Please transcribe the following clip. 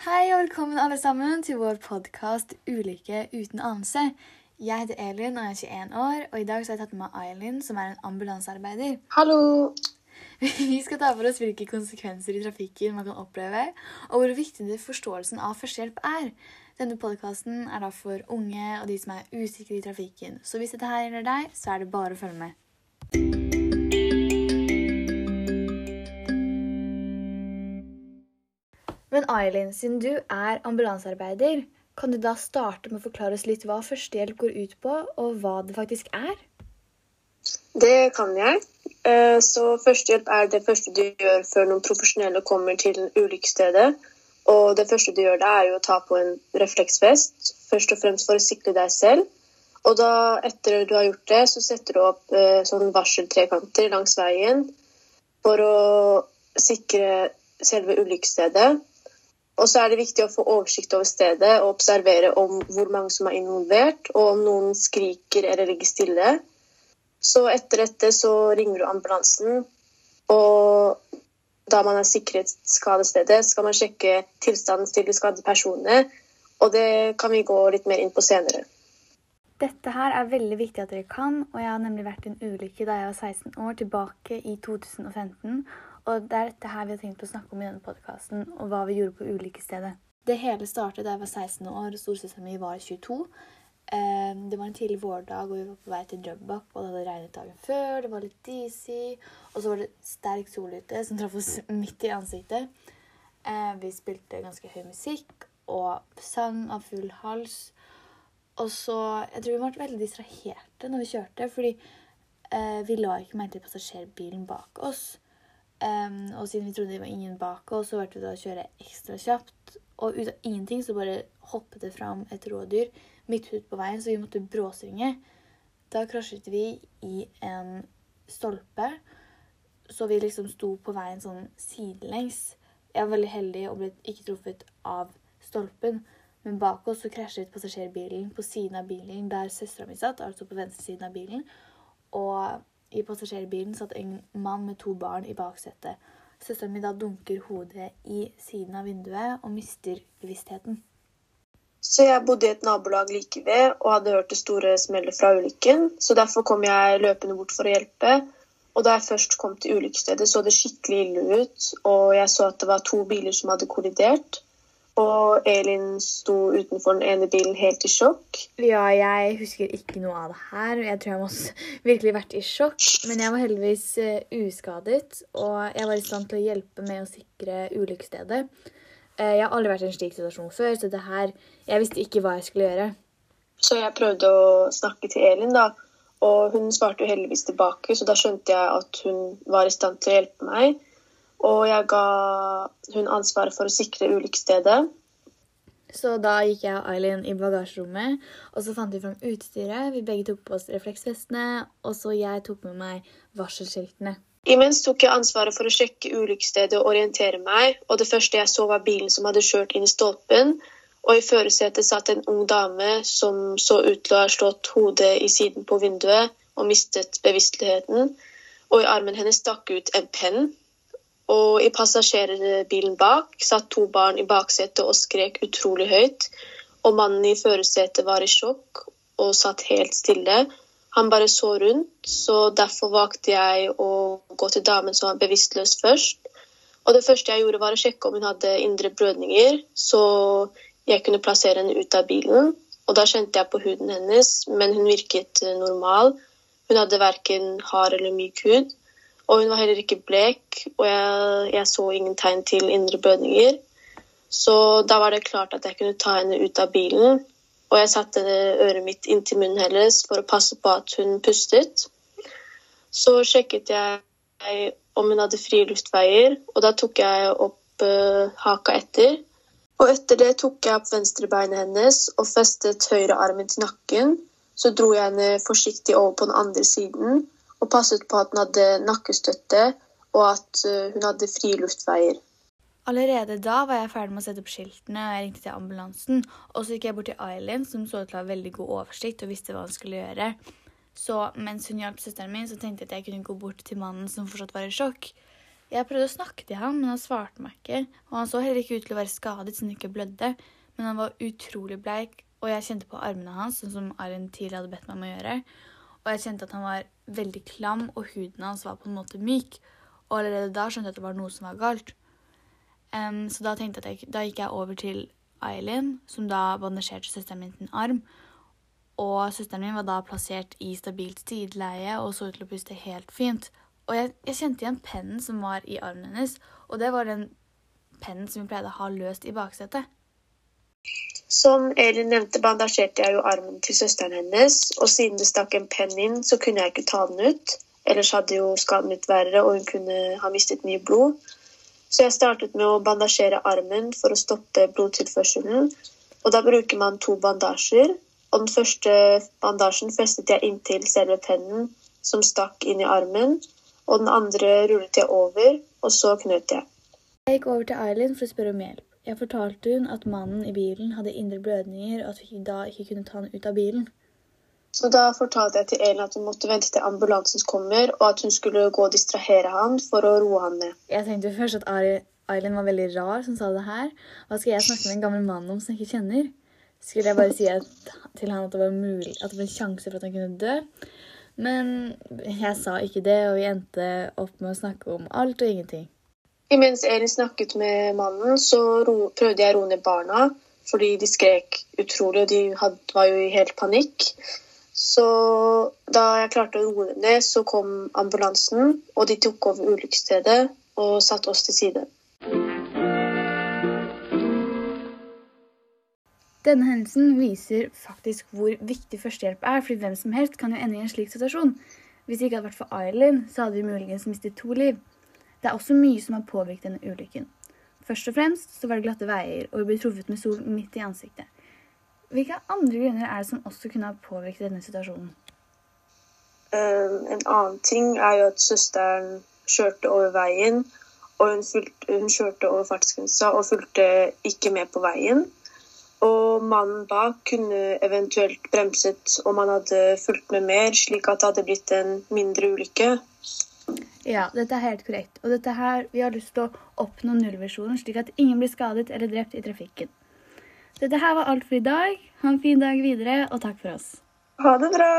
Hei og velkommen alle sammen til vår podkast 'Ulykke uten anelse'. Jeg heter Elin og jeg er 21 år, og i dag så har jeg tatt med meg Aylin, som er en ambulansearbeider. Hallo! Vi skal ta for oss hvilke konsekvenser i trafikken man kan oppleve, og hvor viktig det forståelsen av førstehjelp er. Denne podkasten er da for unge og de som er usikre i trafikken. Så hvis dette her gjelder deg, så er det bare å følge med. Men Ailin, siden du er ambulansearbeider, kan du da starte med å forklare oss litt hva førstehjelp går ut på, og hva det faktisk er? Det kan jeg. Eh, Så førstehjelp er det første du gjør før noen profesjonelle kommer til ulykkesstedet. Og det første du gjør da, er jo å ta på en refleksvest, først og fremst for å sikre deg selv. Og da, etter du har gjort det, så setter du opp eh, sånn varseltrekanter langs veien for å sikre selve ulykkesstedet. Og så er det viktig å få oversikt over stedet og observere om hvor mange som er involvert, og om noen skriker eller ligger stille. Så etter dette så ringer du ambulansen, og da man er sikret skadestedet, skal man sjekke tilstanden til de skadde personene, og det kan vi gå litt mer inn på senere. Dette her er veldig viktig at dere kan, og jeg har nemlig vært i en ulykke da jeg var 16 år, tilbake i 2015. Og det er dette her vi har tenkt å snakke om i denne podkasten, og hva vi gjorde på ulike steder. Det hele startet da jeg var 16 år og storesøsteren min var 22. Eh, Det var en tidlig vårdag, og vi var på vei til Drøbak. Og det hadde regnet dagen før, det var litt disig, og så var det sterk sol ute som traff oss midt i ansiktet. Eh, Vi spilte ganske høy musikk og sang av full hals. Og så Jeg tror vi ble veldig distraherte når vi kjørte, fordi eh, vi la ikke merke til passasjerbilen bak oss. Em, og siden vi trodde det var ingen bak oss, så valgte vi da å kjøre ekstra kjapt. Og ut av ingenting så bare hoppet det fram et rådyr midt ute på veien, så vi måtte bråsvinge. Da krasjet vi i en stolpe, så vi liksom sto på veien sånn sidelengs. Jeg var veldig heldig og ble ikke truffet av stolpen. Men bak oss så krasjet passasjerbilen på siden av bilen der søstera mi satt, altså på venstre siden av bilen. Og i passasjerbilen satt en mann med to barn i baksetet. Søsteren min da dunker hodet i siden av vinduet og mister bevisstheten. Så jeg bodde i et nabolag like ved og hadde hørt det store smellet fra ulykken, så derfor kom jeg løpende bort for å hjelpe. Og da jeg først kom til ulykkesstedet, så det skikkelig ille ut, og jeg så at det var to biler som hadde kollidert. Og Elin sto utenfor den ene bilen helt i sjokk. Ja, jeg husker ikke noe av det her. Jeg tror jeg må virkelig vært i sjokk. Men jeg var heldigvis eh, uskadet, og jeg var i stand til å hjelpe med å sikre ulykkesstedet. Eh, jeg har aldri vært i en slik situasjon før, så det her Jeg visste ikke hva jeg skulle gjøre. Så jeg prøvde å snakke til Elin, da, og hun svarte jo heldigvis tilbake, så da skjønte jeg at hun var i stand til å hjelpe meg. Og jeg ga hun ansvaret for å sikre ulykkesstedet. Så da gikk jeg og Eileen i bagasjerommet, og så fant vi fram utstyret. Vi begge tok på oss refleksvestene, og så jeg tok med meg varselskiltene. Imens tok jeg ansvaret for å sjekke ulykkesstedet og orientere meg, og det første jeg så var bilen som hadde kjørt inn i stolpen, og i førersetet satt en ung dame som så ut til å ha slått hodet i siden på vinduet og mistet bevisstheten, og i armen hennes stakk ut en penn. Og i passasjerbilen bak satt to barn i baksetet og skrek utrolig høyt, og mannen i førersetet var i sjokk og satt helt stille. Han bare så rundt, så derfor valgte jeg å gå til damen som var bevisstløs først. Og det første jeg gjorde, var å sjekke om hun hadde indre blødninger, så jeg kunne plassere henne ut av bilen. Og da kjente jeg på huden hennes, men hun virket normal. Hun hadde verken hard eller myk hud. Og hun var heller ikke blek, og jeg, jeg så ingen tegn til indre blødninger. Så da var det klart at jeg kunne ta henne ut av bilen, og jeg satte øret mitt inntil munnen hennes for å passe på at hun pustet. Så sjekket jeg om hun hadde frie luftveier, og da tok jeg opp uh, haka etter. Og etter det tok jeg opp venstrebeinet hennes og festet høyrearmen til nakken. Så dro jeg henne forsiktig over på den andre siden og passet på at hun hadde nakkestøtte og at eh, hun hadde frie luftveier. Allerede da var jeg ferdig med å sette opp skiltene, og jeg ringte til ambulansen. Og så gikk jeg bort til Eileen, som så ut til å ha veldig god oversikt og visste hva hun skulle gjøre. Så mens hun hjalp søsteren min, så tenkte jeg at jeg kunne gå bort til mannen som fortsatt var i sjokk. Jeg prøvde å snakke til ham, men han svarte meg ikke. Og han så heller ikke ut til å være skadet siden han ikke blødde, men han var utrolig bleik, og jeg kjente på armene hans, sånn som Arin tidligere hadde bedt meg om å gjøre. Og jeg kjente at han var veldig klam, og huden hans var på en måte myk. Og allerede da skjønte jeg at det var noe som var galt. Um, så da, jeg, da gikk jeg over til Ailin, som da bandasjerte søsteren min sin arm. Og søsteren min var da plassert i stabilt sideleie og så ut til å puste helt fint. Og jeg, jeg kjente igjen pennen som var i armen hennes, og det var den pennen som vi pleide å ha løst i baksetet. Som Elin nevnte, bandasjerte jeg jo armen til søsteren hennes, og siden det stakk en penn inn, så kunne jeg ikke ta den ut. Ellers hadde jo skaden blitt verre, og hun kunne ha mistet mye blod. Så jeg startet med å bandasjere armen for å stoppe blodtilførselen. Og da bruker man to bandasjer. Og den første bandasjen festet jeg inntil selve pennen, som stakk inn i armen. Og den andre rullet jeg over, og så knøt jeg. Jeg gikk over til Eileen for å spørre om hjelp. Jeg fortalte hun at mannen i bilen hadde indre blødninger, og at vi da ikke kunne ta han ut av bilen. Så da fortalte jeg til Elin at hun måtte vente til ambulansen kommer, og at hun skulle gå og distrahere han for å roe han ned. Jeg tenkte først at Eileen var veldig rar som sa det her. Hva skal jeg snakke med en gammel mann om som jeg ikke kjenner? Skulle jeg bare si at, til han at det var mulig, at det var en sjanse for at han kunne dø? Men jeg sa ikke det, og vi endte opp med å snakke om alt og ingenting. Imens Elin snakket med mannen, så prøvde jeg å roe ned barna, fordi de skrek utrolig, og de hadde, var jo i helt panikk. Så da jeg klarte å roe ned, så kom ambulansen, og de tok over ulykkesstedet og satte oss til side. Denne hendelsen viser faktisk hvor viktig førstehjelp er, fordi hvem som helst kan jo ende i en slik situasjon. Hvis det ikke hadde vært for Eileen, så hadde vi muligens mistet to liv. Det er også mye som har påvirket denne ulykken. Først og fremst så var det glatte veier, og vi ble truffet med sol midt i ansiktet. Hvilke andre grunner er det som også kunne ha påvirket denne situasjonen? Um, en annen ting er jo at søsteren kjørte over veien, og hun, fulgte, hun kjørte over fartsgrensa og fulgte ikke med på veien. Og mannen bak kunne eventuelt bremset om han hadde fulgt med mer, slik at det hadde blitt en mindre ulykke. Ja, dette er helt korrekt. Og dette her, vi har lyst til å oppnå nullvisjonen, slik at ingen blir skadet eller drept i trafikken. Dette her var alt for i dag. Ha en fin dag videre, og takk for oss. Ha det bra!